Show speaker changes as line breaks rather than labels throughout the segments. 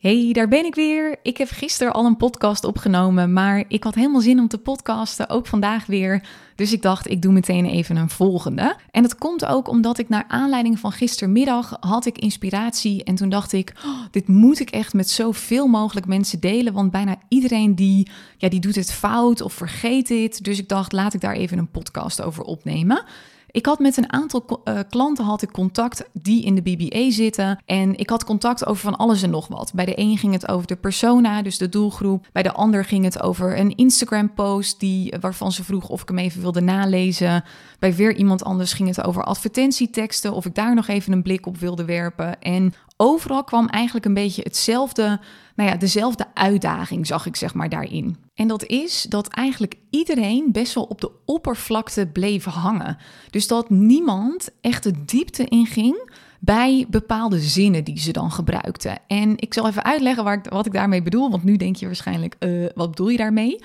Hey, daar ben ik weer. Ik heb gisteren al een podcast opgenomen, maar ik had helemaal zin om te podcasten, ook vandaag weer. Dus ik dacht, ik doe meteen even een volgende. En dat komt ook omdat ik naar aanleiding van gistermiddag had ik inspiratie en toen dacht ik, oh, dit moet ik echt met zoveel mogelijk mensen delen, want bijna iedereen die, ja, die doet het fout of vergeet dit. Dus ik dacht, laat ik daar even een podcast over opnemen. Ik had met een aantal uh, klanten had ik contact die in de BBA zitten. En ik had contact over van alles en nog wat. Bij de een ging het over de persona, dus de doelgroep. Bij de ander ging het over een Instagram-post die, waarvan ze vroeg of ik hem even wilde nalezen. Bij weer iemand anders ging het over advertentieteksten, of ik daar nog even een blik op wilde werpen. En overal kwam eigenlijk een beetje hetzelfde, nou ja, dezelfde uitdaging zag ik zeg maar daarin. En dat is dat eigenlijk iedereen best wel op de oppervlakte bleef hangen. Dus dat niemand echt de diepte inging bij bepaalde zinnen die ze dan gebruikten. En ik zal even uitleggen waar ik, wat ik daarmee bedoel, want nu denk je waarschijnlijk, uh, wat bedoel je daarmee?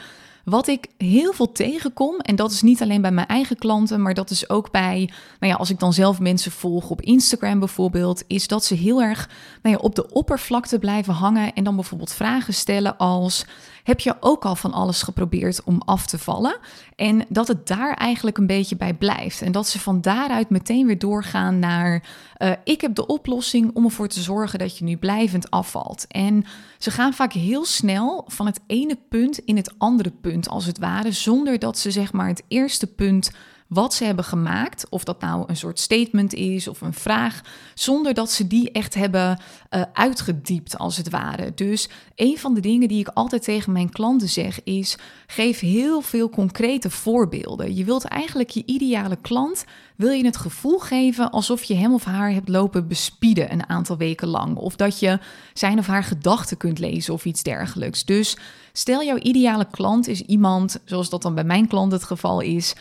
Wat ik heel veel tegenkom, en dat is niet alleen bij mijn eigen klanten, maar dat is ook bij, nou ja, als ik dan zelf mensen volg op Instagram bijvoorbeeld, is dat ze heel erg nou ja, op de oppervlakte blijven hangen en dan bijvoorbeeld vragen stellen als: heb je ook al van alles geprobeerd om af te vallen? En dat het daar eigenlijk een beetje bij blijft. En dat ze van daaruit meteen weer doorgaan naar: uh, ik heb de oplossing om ervoor te zorgen dat je nu blijvend afvalt. En ze gaan vaak heel snel van het ene punt in het andere punt, als het ware, zonder dat ze zeg maar het eerste punt wat ze hebben gemaakt, of dat nou een soort statement is of een vraag, zonder dat ze die echt hebben uh, uitgediept als het ware. Dus een van de dingen die ik altijd tegen mijn klanten zeg is: geef heel veel concrete voorbeelden. Je wilt eigenlijk je ideale klant, wil je het gevoel geven alsof je hem of haar hebt lopen bespieden een aantal weken lang, of dat je zijn of haar gedachten kunt lezen of iets dergelijks. Dus stel jouw ideale klant is iemand, zoals dat dan bij mijn klant het geval is,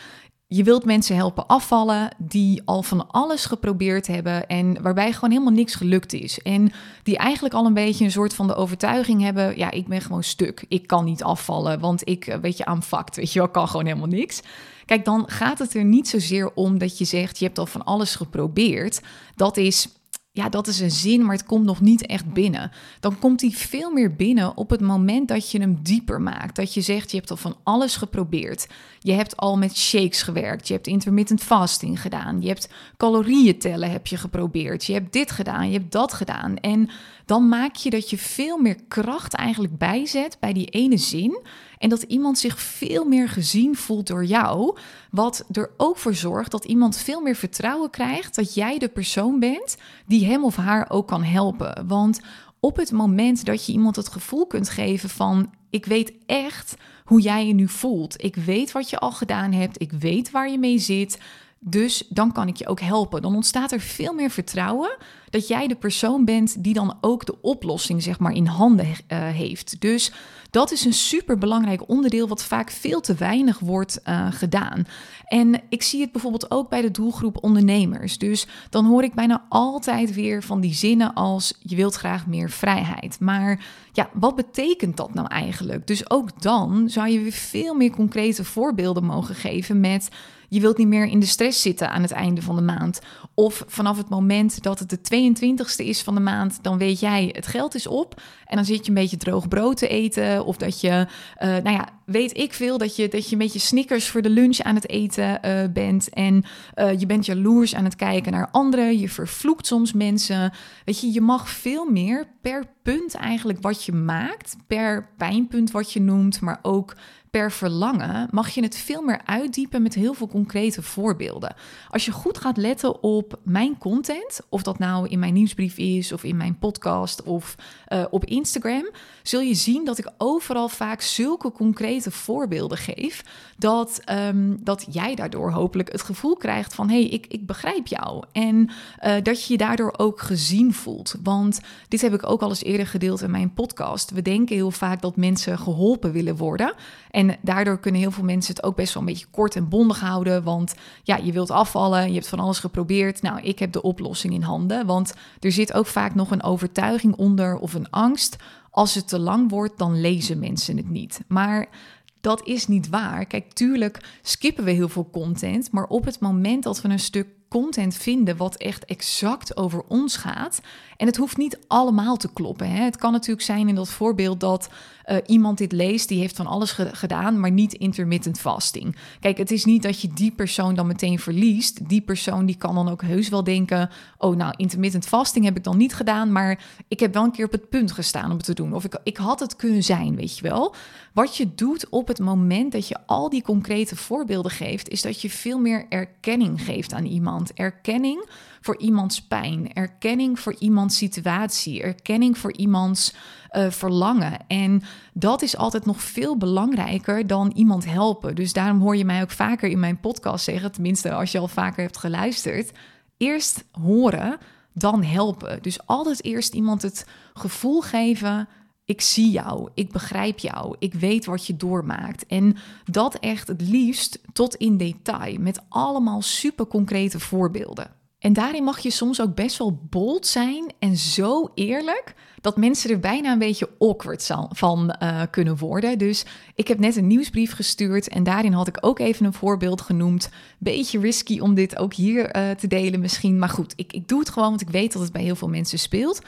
je wilt mensen helpen afvallen die al van alles geprobeerd hebben en waarbij gewoon helemaal niks gelukt is. En die eigenlijk al een beetje een soort van de overtuiging hebben: ja, ik ben gewoon stuk. Ik kan niet afvallen, want ik, eh, weet je, aanvakt. Weet je wel, kan gewoon helemaal niks. Kijk, dan gaat het er niet zozeer om dat je zegt: je hebt al van alles geprobeerd. Dat is ja, dat is een zin, maar het komt nog niet echt binnen. Dan komt hij veel meer binnen op het moment dat je hem dieper maakt. Dat je zegt, je hebt al van alles geprobeerd. Je hebt al met shakes gewerkt. Je hebt intermittent fasting gedaan. Je hebt calorieën tellen heb je geprobeerd. Je hebt dit gedaan, je hebt dat gedaan. En dan maak je dat je veel meer kracht eigenlijk bijzet bij die ene zin. En dat iemand zich veel meer gezien voelt door jou. Wat er ook voor zorgt dat iemand veel meer vertrouwen krijgt dat jij de persoon bent die hem of haar ook kan helpen. Want op het moment dat je iemand het gevoel kunt geven van ik weet echt hoe jij je nu voelt. Ik weet wat je al gedaan hebt. Ik weet waar je mee zit. Dus dan kan ik je ook helpen. Dan ontstaat er veel meer vertrouwen dat jij de persoon bent die dan ook de oplossing zeg maar in handen uh, heeft. Dus dat is een super belangrijk onderdeel wat vaak veel te weinig wordt uh, gedaan. En ik zie het bijvoorbeeld ook bij de doelgroep ondernemers. Dus dan hoor ik bijna altijd weer van die zinnen als je wilt graag meer vrijheid. Maar ja, wat betekent dat nou eigenlijk? Dus ook dan zou je weer veel meer concrete voorbeelden mogen geven met je wilt niet meer in de stress zitten aan het einde van de maand. Of vanaf het moment dat het de 22ste is van de maand, dan weet jij het geld is op. En dan zit je een beetje droog brood te eten. Of dat je, uh, nou ja, weet ik veel, dat je, dat je een beetje snickers voor de lunch aan het eten uh, bent. En uh, je bent jaloers aan het kijken naar anderen. Je vervloekt soms mensen. Weet je, je mag veel meer per punt eigenlijk wat je maakt, per pijnpunt wat je noemt, maar ook per verlangen mag je het veel meer uitdiepen met heel veel concrete voorbeelden. Als je goed gaat letten op mijn content, of dat nou in mijn nieuwsbrief is, of in mijn podcast of uh, op Instagram, zul je zien dat ik overal vaak zulke concrete voorbeelden geef, dat, um, dat jij daardoor hopelijk het gevoel krijgt van hey, ik, ik begrijp jou. En uh, dat je je daardoor ook gezien voelt. Want dit heb ik ook al eens eerder gedeeld in mijn podcast. We denken heel vaak dat mensen geholpen willen worden. En daardoor kunnen heel veel mensen het ook best wel een beetje kort en bondig houden. Want ja, je wilt afvallen, je hebt van alles geprobeerd. Nou, ik heb de oplossing in handen. Want er zit ook vaak nog een overtuiging onder of een angst. Als het te lang wordt, dan lezen mensen het niet. Maar dat is niet waar. Kijk, tuurlijk skippen we heel veel content. Maar op het moment dat we een stuk content vinden wat echt exact over ons gaat En het hoeft niet allemaal te kloppen. Hè? Het kan natuurlijk zijn in dat voorbeeld dat uh, iemand dit leest, die heeft van alles gedaan, maar niet intermittent fasting. Kijk, het is niet dat je die persoon dan meteen verliest. Die persoon die kan dan ook heus wel denken: oh, nou, intermittent fasting heb ik dan niet gedaan, maar ik heb wel een keer op het punt gestaan om het te doen. Of ik, ik had het kunnen zijn, weet je wel. Wat je doet op het moment dat je al die concrete voorbeelden geeft, is dat je veel meer erkenning geeft aan iemand. Erkenning voor iemands pijn, erkenning voor iemands situatie, erkenning voor iemands uh, verlangen. En dat is altijd nog veel belangrijker dan iemand helpen. Dus daarom hoor je mij ook vaker in mijn podcast zeggen, tenminste als je al vaker hebt geluisterd, eerst horen, dan helpen. Dus altijd eerst iemand het gevoel geven ik zie jou, ik begrijp jou, ik weet wat je doormaakt. En dat echt het liefst tot in detail, met allemaal super concrete voorbeelden. En daarin mag je soms ook best wel bold zijn en zo eerlijk dat mensen er bijna een beetje awkward van uh, kunnen worden. Dus ik heb net een nieuwsbrief gestuurd en daarin had ik ook even een voorbeeld genoemd. Beetje risky om dit ook hier uh, te delen misschien, maar goed, ik, ik doe het gewoon, want ik weet dat het bij heel veel mensen speelt.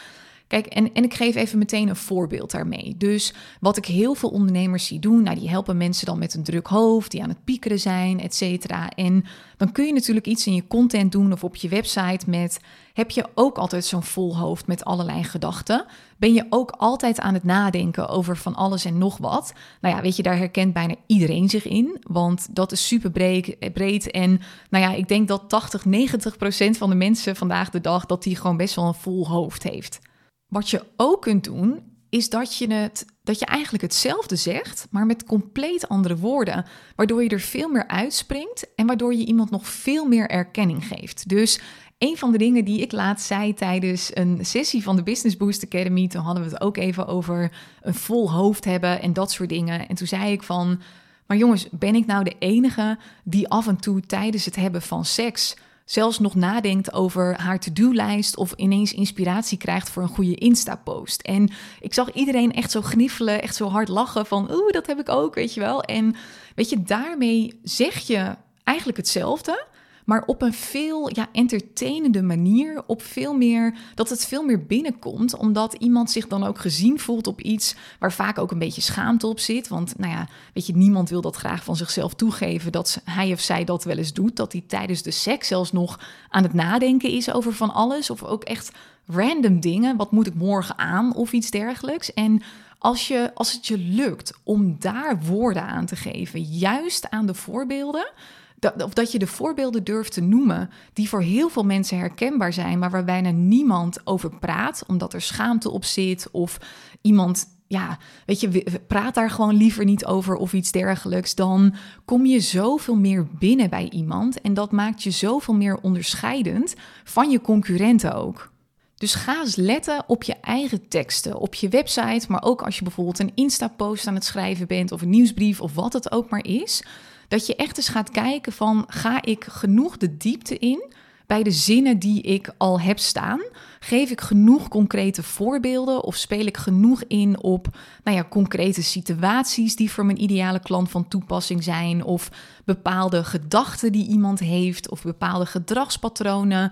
Kijk, en, en ik geef even meteen een voorbeeld daarmee. Dus wat ik heel veel ondernemers zie doen, nou, die helpen mensen dan met een druk hoofd, die aan het piekeren zijn, et cetera. En dan kun je natuurlijk iets in je content doen of op je website met, heb je ook altijd zo'n vol hoofd met allerlei gedachten? Ben je ook altijd aan het nadenken over van alles en nog wat? Nou ja, weet je, daar herkent bijna iedereen zich in, want dat is super breed. breed en nou ja, ik denk dat 80, 90 procent van de mensen vandaag de dag, dat die gewoon best wel een vol hoofd heeft. Wat je ook kunt doen, is dat je, het, dat je eigenlijk hetzelfde zegt, maar met compleet andere woorden. Waardoor je er veel meer uitspringt en waardoor je iemand nog veel meer erkenning geeft. Dus een van de dingen die ik laatst zei tijdens een sessie van de Business Boost Academy, toen hadden we het ook even over een vol hoofd hebben en dat soort dingen. En toen zei ik van, maar jongens, ben ik nou de enige die af en toe tijdens het hebben van seks zelfs nog nadenkt over haar to-do-lijst of ineens inspiratie krijgt voor een goede Insta-post. En ik zag iedereen echt zo gniffelen, echt zo hard lachen van, oeh, dat heb ik ook, weet je wel. En weet je, daarmee zeg je eigenlijk hetzelfde, maar op een veel ja, entertainende manier, op veel meer, dat het veel meer binnenkomt, omdat iemand zich dan ook gezien voelt op iets waar vaak ook een beetje schaamte op zit. Want nou ja, weet je, niemand wil dat graag van zichzelf toegeven, dat hij of zij dat wel eens doet, dat hij tijdens de seks zelfs nog aan het nadenken is over van alles, of ook echt random dingen, wat moet ik morgen aan of iets dergelijks. En als, je, als het je lukt om daar woorden aan te geven, juist aan de voorbeelden, dat, of dat je de voorbeelden durft te noemen die voor heel veel mensen herkenbaar zijn, maar waar bijna niemand over praat, omdat er schaamte op zit of iemand ja, weet je, praat daar gewoon liever niet over of iets dergelijks. Dan kom je zoveel meer binnen bij iemand. En dat maakt je zoveel meer onderscheidend van je concurrenten ook. Dus ga eens letten op je eigen teksten, op je website, maar ook als je bijvoorbeeld een Insta-post aan het schrijven bent of een nieuwsbrief of wat het ook maar is. Dat je echt eens gaat kijken van ga ik genoeg de diepte in bij de zinnen die ik al heb staan? Geef ik genoeg concrete voorbeelden of speel ik genoeg in op nou ja, concrete situaties die voor mijn ideale klant van toepassing zijn? Of bepaalde gedachten die iemand heeft of bepaalde gedragspatronen?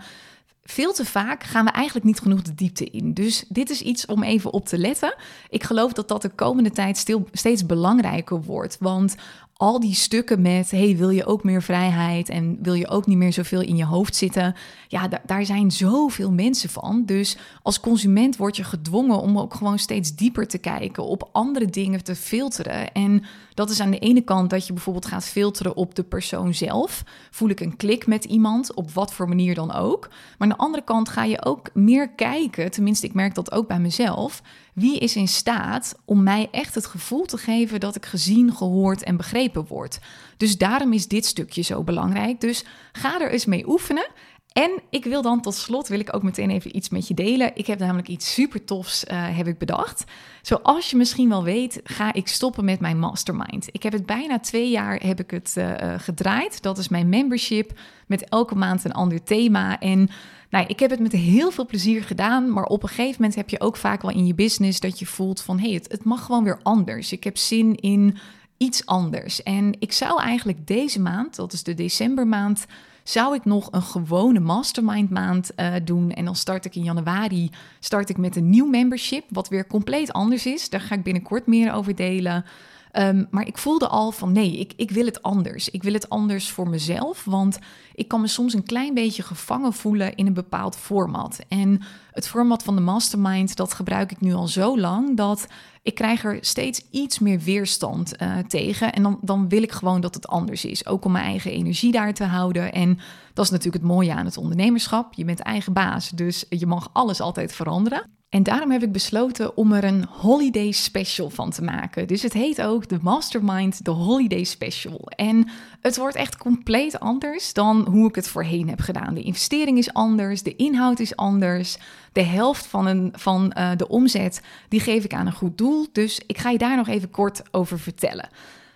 Veel te vaak gaan we eigenlijk niet genoeg de diepte in. Dus dit is iets om even op te letten. Ik geloof dat dat de komende tijd stil, steeds belangrijker wordt. Want al die stukken met, hey, wil je ook meer vrijheid en wil je ook niet meer zoveel in je hoofd zitten? Ja, daar zijn zoveel mensen van. Dus als consument word je gedwongen om ook gewoon steeds dieper te kijken, op andere dingen te filteren. En dat is aan de ene kant dat je bijvoorbeeld gaat filteren op de persoon zelf. Voel ik een klik met iemand, op wat voor manier dan ook. Maar aan de andere kant ga je ook meer kijken, tenminste ik merk dat ook bij mezelf. Wie is in staat om mij echt het gevoel te geven dat ik gezien, gehoord en begrepen word? Dus daarom is dit stukje zo belangrijk. Dus ga er eens mee oefenen. En ik wil dan tot slot wil ik ook meteen even iets met je delen. Ik heb namelijk iets super tofs uh, heb ik bedacht. Zoals je misschien wel weet, ga ik stoppen met mijn mastermind. Ik heb het bijna twee jaar heb ik het uh, gedraaid. Dat is mijn membership met elke maand een ander thema. En nou, ik heb het met heel veel plezier gedaan, maar op een gegeven moment heb je ook vaak wel in je business dat je voelt van hé, hey, het, het mag gewoon weer anders. Ik heb zin in iets anders. En ik zou eigenlijk deze maand, dat is de decembermaand, zou ik nog een gewone mastermind maand uh, doen. En dan start ik in januari start ik met een nieuw membership, wat weer compleet anders is. Daar ga ik binnenkort meer over delen. Ehm, maar ik voelde al van nee, ik, ik wil het anders. Ik wil het anders voor mezelf, want ik kan me soms een klein beetje gevangen voelen in een bepaald format. En het format van de mastermind, dat gebruik ik nu al zo lang dat ik krijg er steeds iets meer weerstand uh, tegen. En dan, dan wil ik gewoon dat het anders is. Ook om mijn eigen energie daar te houden. En dat is natuurlijk het mooie aan het ondernemerschap. Je bent eigen baas, dus je mag alles altijd veranderen. En daarom heb ik besloten om er een holiday special van te maken. Dus het heet ook de Mastermind, de Holiday Special. En het wordt echt compleet anders dan hoe ik het voorheen heb gedaan. De investering is anders, de inhoud is anders. De helft van, een, van uh, de omzet, die geef ik aan een goed doel. Dus ik ga je daar nog even kort over vertellen.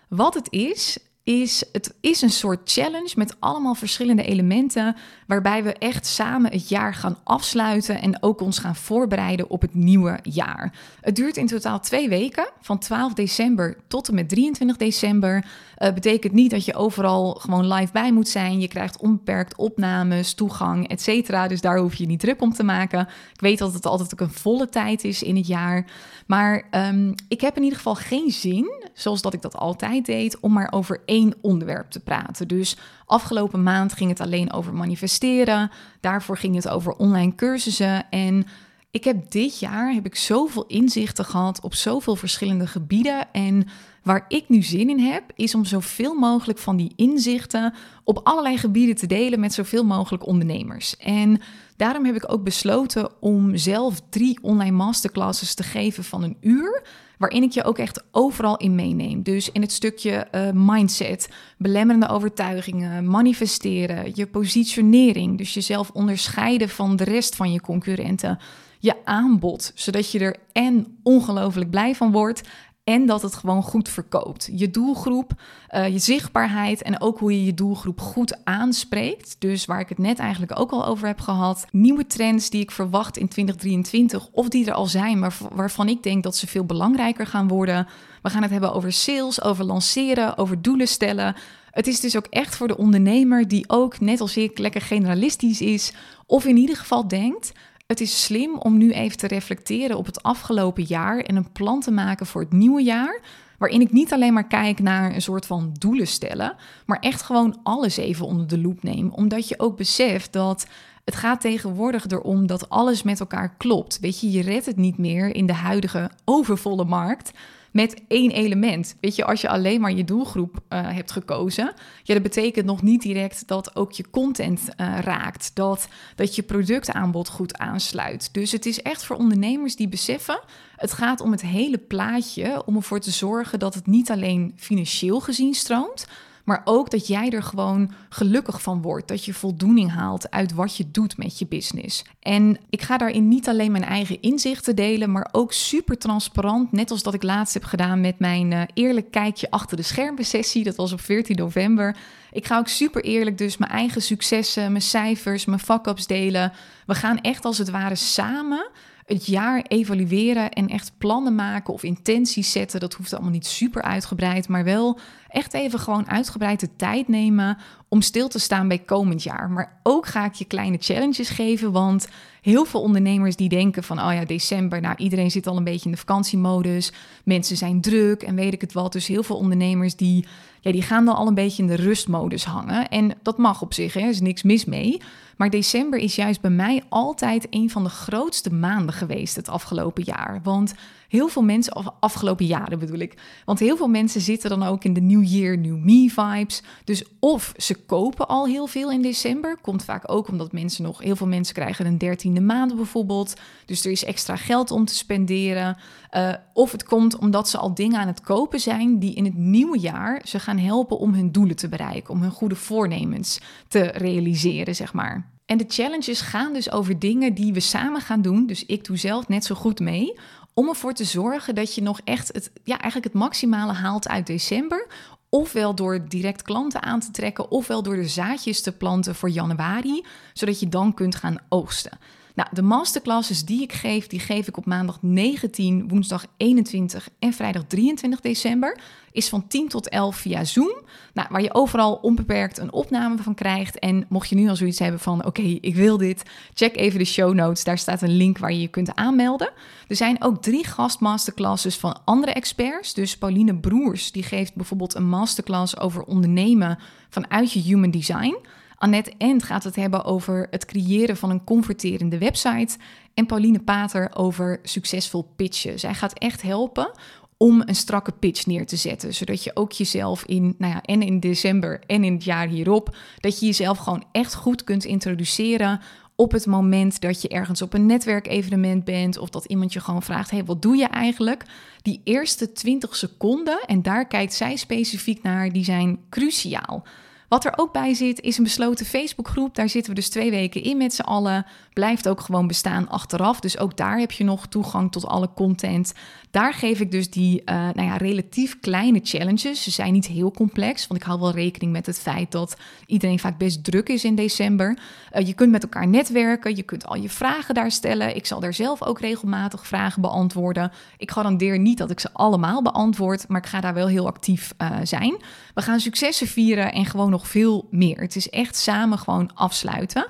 Wat het is, is het is een soort challenge met allemaal verschillende elementen waarbij we echt samen het jaar gaan afsluiten en ook ons gaan voorbereiden op het nieuwe jaar. Het duurt in totaal twee weken, van 12 december tot en met 23 december. Uh, betekent niet dat je overal gewoon live bij moet zijn. Je krijgt onbeperkt opnames, toegang, et cetera. Dus daar hoef je niet druk om te maken. Ik weet dat het altijd ook een volle tijd is in het jaar. Maar um, ik heb in ieder geval geen zin, zoals dat ik dat altijd deed, om maar over één onderwerp te praten. Dus afgelopen maand ging het alleen over manifesteren. Daarvoor ging het over online cursussen. En ik heb dit jaar heb ik zoveel inzichten gehad op zoveel verschillende gebieden. En waar ik nu zin in heb, is om zoveel mogelijk van die inzichten op allerlei gebieden te delen met zoveel mogelijk ondernemers. En daarom heb ik ook besloten om zelf drie online masterclasses te geven van een uur waarin ik je ook echt overal in meeneem. Dus in het stukje uh, mindset, belemmerende overtuigingen, manifesteren, je positionering, dus jezelf onderscheiden van de rest van je concurrenten, je aanbod, zodat je er en ongelooflijk blij van wordt en dat het gewoon goed verkoopt. Je doelgroep, uh, je zichtbaarheid en ook hoe je je doelgroep goed aanspreekt. Dus waar ik het net eigenlijk ook al over heb gehad. Nieuwe trends die ik verwacht in 2023 of die er al zijn, maar waarvan ik denk dat ze veel belangrijker gaan worden. We gaan het hebben over sales, over lanceren, over doelen stellen. Het is dus ook echt voor de ondernemer die ook, net als ik, lekker generalistisch is. Of in ieder geval denkt: het is slim om nu even te reflecteren op het afgelopen jaar en een plan te maken voor het nieuwe jaar. Waarin ik niet alleen maar kijk naar een soort van doelen stellen, maar echt gewoon alles even onder de loep neem. Omdat je ook beseft dat het gaat tegenwoordig erom dat alles met elkaar klopt. Weet je, je redt het niet meer in de huidige overvolle markt met één element. Weet je, als je alleen maar je doelgroep uh, hebt gekozen, ja, dat betekent nog niet direct dat ook je content uh, raakt, dat, dat je productaanbod goed aansluit. Dus het is echt voor ondernemers die beseffen, het gaat om het hele plaatje, om ervoor te zorgen dat het niet alleen financieel gezien stroomt, maar ook dat jij er gewoon gelukkig van wordt. Dat je voldoening haalt uit wat je doet met je business. En ik ga daarin niet alleen mijn eigen inzichten delen, maar ook super transparant. Net als dat ik laatst heb gedaan met mijn uh, eerlijk kijkje achter de schermen sessie. Dat was op 14 november. Ik ga ook super eerlijk dus mijn eigen successen, mijn cijfers, mijn fuck-ups delen. We gaan echt als het ware samen het jaar evalueren en echt plannen maken of intenties zetten. Dat hoeft allemaal niet super uitgebreid, maar wel echt even gewoon uitgebreid de tijd nemen om stil te staan bij komend jaar. Maar ook ga ik je kleine challenges geven, want heel veel ondernemers die denken van, oh ja, december, nou iedereen zit al een beetje in de vakantiemodus, mensen zijn druk en weet ik het wat. Dus heel veel ondernemers die, ja, die gaan dan al een beetje in de rustmodus hangen. En dat mag op zich, hè, er is niks mis mee. Maar december is juist bij mij altijd een van de grootste maanden geweest het afgelopen jaar. Want heel veel mensen, of afgelopen jaren bedoel ik, want heel veel mensen zitten dan ook in de New Year, New Me vibes. Dus of ze kopen al heel veel in december, komt vaak ook omdat mensen nog, heel veel mensen krijgen een dertiende maand bijvoorbeeld. Dus er is extra geld om te spenderen. Uh, of het komt omdat ze al dingen aan het kopen zijn die in het nieuwe jaar ze gaan helpen om hun doelen te bereiken, om hun goede voornemens te realiseren, zeg maar. En de challenges gaan dus over dingen die we samen gaan doen. Dus ik doe zelf net zo goed mee. Om ervoor te zorgen dat je nog echt het, ja, eigenlijk het maximale haalt uit december. Ofwel door direct klanten aan te trekken, ofwel door de zaadjes te planten voor januari, zodat je dan kunt gaan oogsten. Nou, de masterclasses die ik geef, die geef ik op maandag 19, woensdag 21 en vrijdag 23 december. Is van 10 tot 11 via Zoom. Nou, waar je overal onbeperkt een opname van krijgt. En mocht je nu al zoiets hebben van: oké, ik wil dit, check even de show notes. Daar staat een link waar je je kunt aanmelden. Er zijn ook drie gastmasterclasses van andere experts. Dus Pauline Broers, die geeft bijvoorbeeld een masterclass over ondernemen vanuit je human design. Annette End gaat het hebben over het creëren van een converterende website. En Pauline Pater over succesvol pitchen. Zij gaat echt helpen om een strakke pitch neer te zetten. Zodat je ook jezelf in, nou ja, en in december en in het jaar hierop, dat je jezelf gewoon echt goed kunt introduceren op het moment dat je ergens op een netwerkevenement bent of dat iemand je gewoon vraagt: hey, wat doe je eigenlijk? Die eerste 20 seconden, en daar kijkt zij specifiek naar, die zijn cruciaal. Wat er ook bij zit, is een besloten Facebookgroep. Daar zitten we dus twee weken in met z'n allen. Blijft ook gewoon bestaan achteraf. Dus ook daar heb je nog toegang tot alle content. Daar geef ik dus die uh, nou ja, relatief kleine challenges. Ze zijn niet heel complex, want ik hou wel rekening met het feit dat iedereen vaak best druk is in december. Uh, je kunt met elkaar netwerken, je kunt al je vragen daar stellen. Ik zal daar zelf ook regelmatig vragen beantwoorden. Ik garandeer niet dat ik ze allemaal beantwoord, maar ik ga daar wel heel actief uh, zijn. We gaan successen vieren en gewoon nog veel meer. Het is echt samen gewoon afsluiten.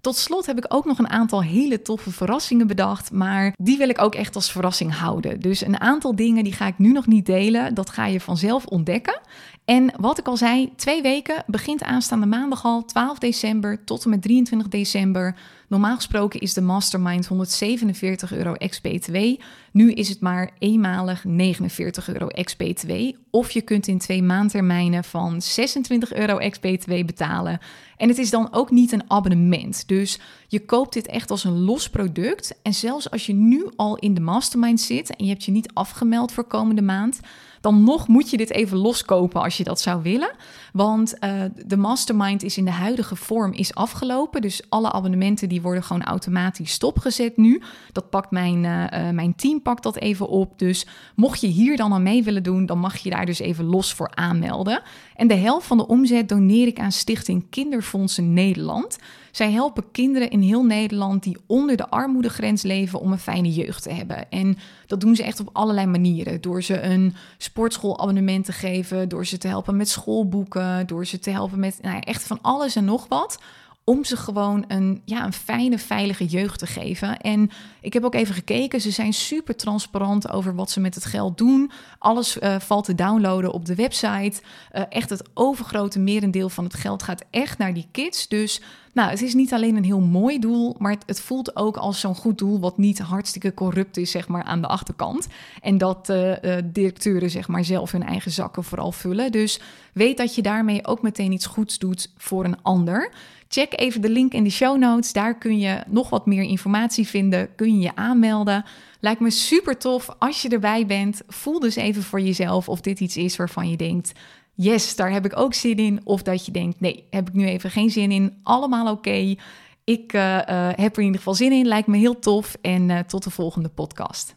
Tot slot heb ik ook nog een aantal hele toffe verrassingen bedacht, maar die wil ik ook echt als verrassing houden. Dus een aantal dingen die ga ik nu nog niet delen, dat ga je vanzelf ontdekken. En wat ik al zei, twee weken begint aanstaande maandag al, 12 december tot en met 23 december. Normaal gesproken is de mastermind 147 euro ex-BTW. Nu is het maar eenmalig 49 euro ex-BTW. Of je kunt in twee maandtermijnen van 26 euro ex-BTW betalen. En het is dan ook niet een abonnement. Dus je koopt dit echt als een los product. En zelfs als je nu al in de mastermind zit en je hebt je niet afgemeld voor komende maand dan nog moet je dit even loskopen als je dat zou willen. Want uh, de mastermind is in de huidige vorm is afgelopen. Dus alle abonnementen die worden gewoon automatisch stopgezet nu. Dat pakt mijn, uh, uh, mijn team pakt dat even op. Dus mocht je hier dan aan mee willen doen, dan mag je daar dus even los voor aanmelden. En de helft van de omzet doneer ik aan Stichting Kinderfondsen Nederland. Zij helpen kinderen in heel Nederland die onder de armoedegrens leven om een fijne jeugd te hebben. En dat doen ze echt op allerlei manieren. Door ze een sportschoolabonnement te geven, door ze te helpen met schoolboeken, door ze te helpen met nou echt van alles en nog wat om ze gewoon een, ja, een fijne, veilige jeugd te geven. En ik heb ook even gekeken, ze zijn super transparant over wat ze met het geld doen. Alles uh, valt te downloaden op de website. Uh, echt het overgrote merendeel van het geld gaat echt naar die kids. Dus nou, het is niet alleen een heel mooi doel, maar het, het voelt ook als zo'n goed doel wat niet hartstikke corrupt is, zeg maar, aan de achterkant. En dat uh, directeuren, zeg maar, zelf hun eigen zakken vooral vullen. Dus weet dat je daarmee ook meteen iets goeds doet voor een ander. Check even de link in de show notes. Daar kun je nog wat meer informatie vinden. Kun je je aanmelden. Lijkt me super tof als je erbij bent. Voel dus even voor jezelf of dit iets is waarvan je denkt: yes, daar heb ik ook zin in. Of dat je denkt: nee, heb ik nu even geen zin in. Allemaal oké. Ik uh, uh, heb er in ieder geval zin in. Lijkt me heel tof. En uh, tot de volgende podcast.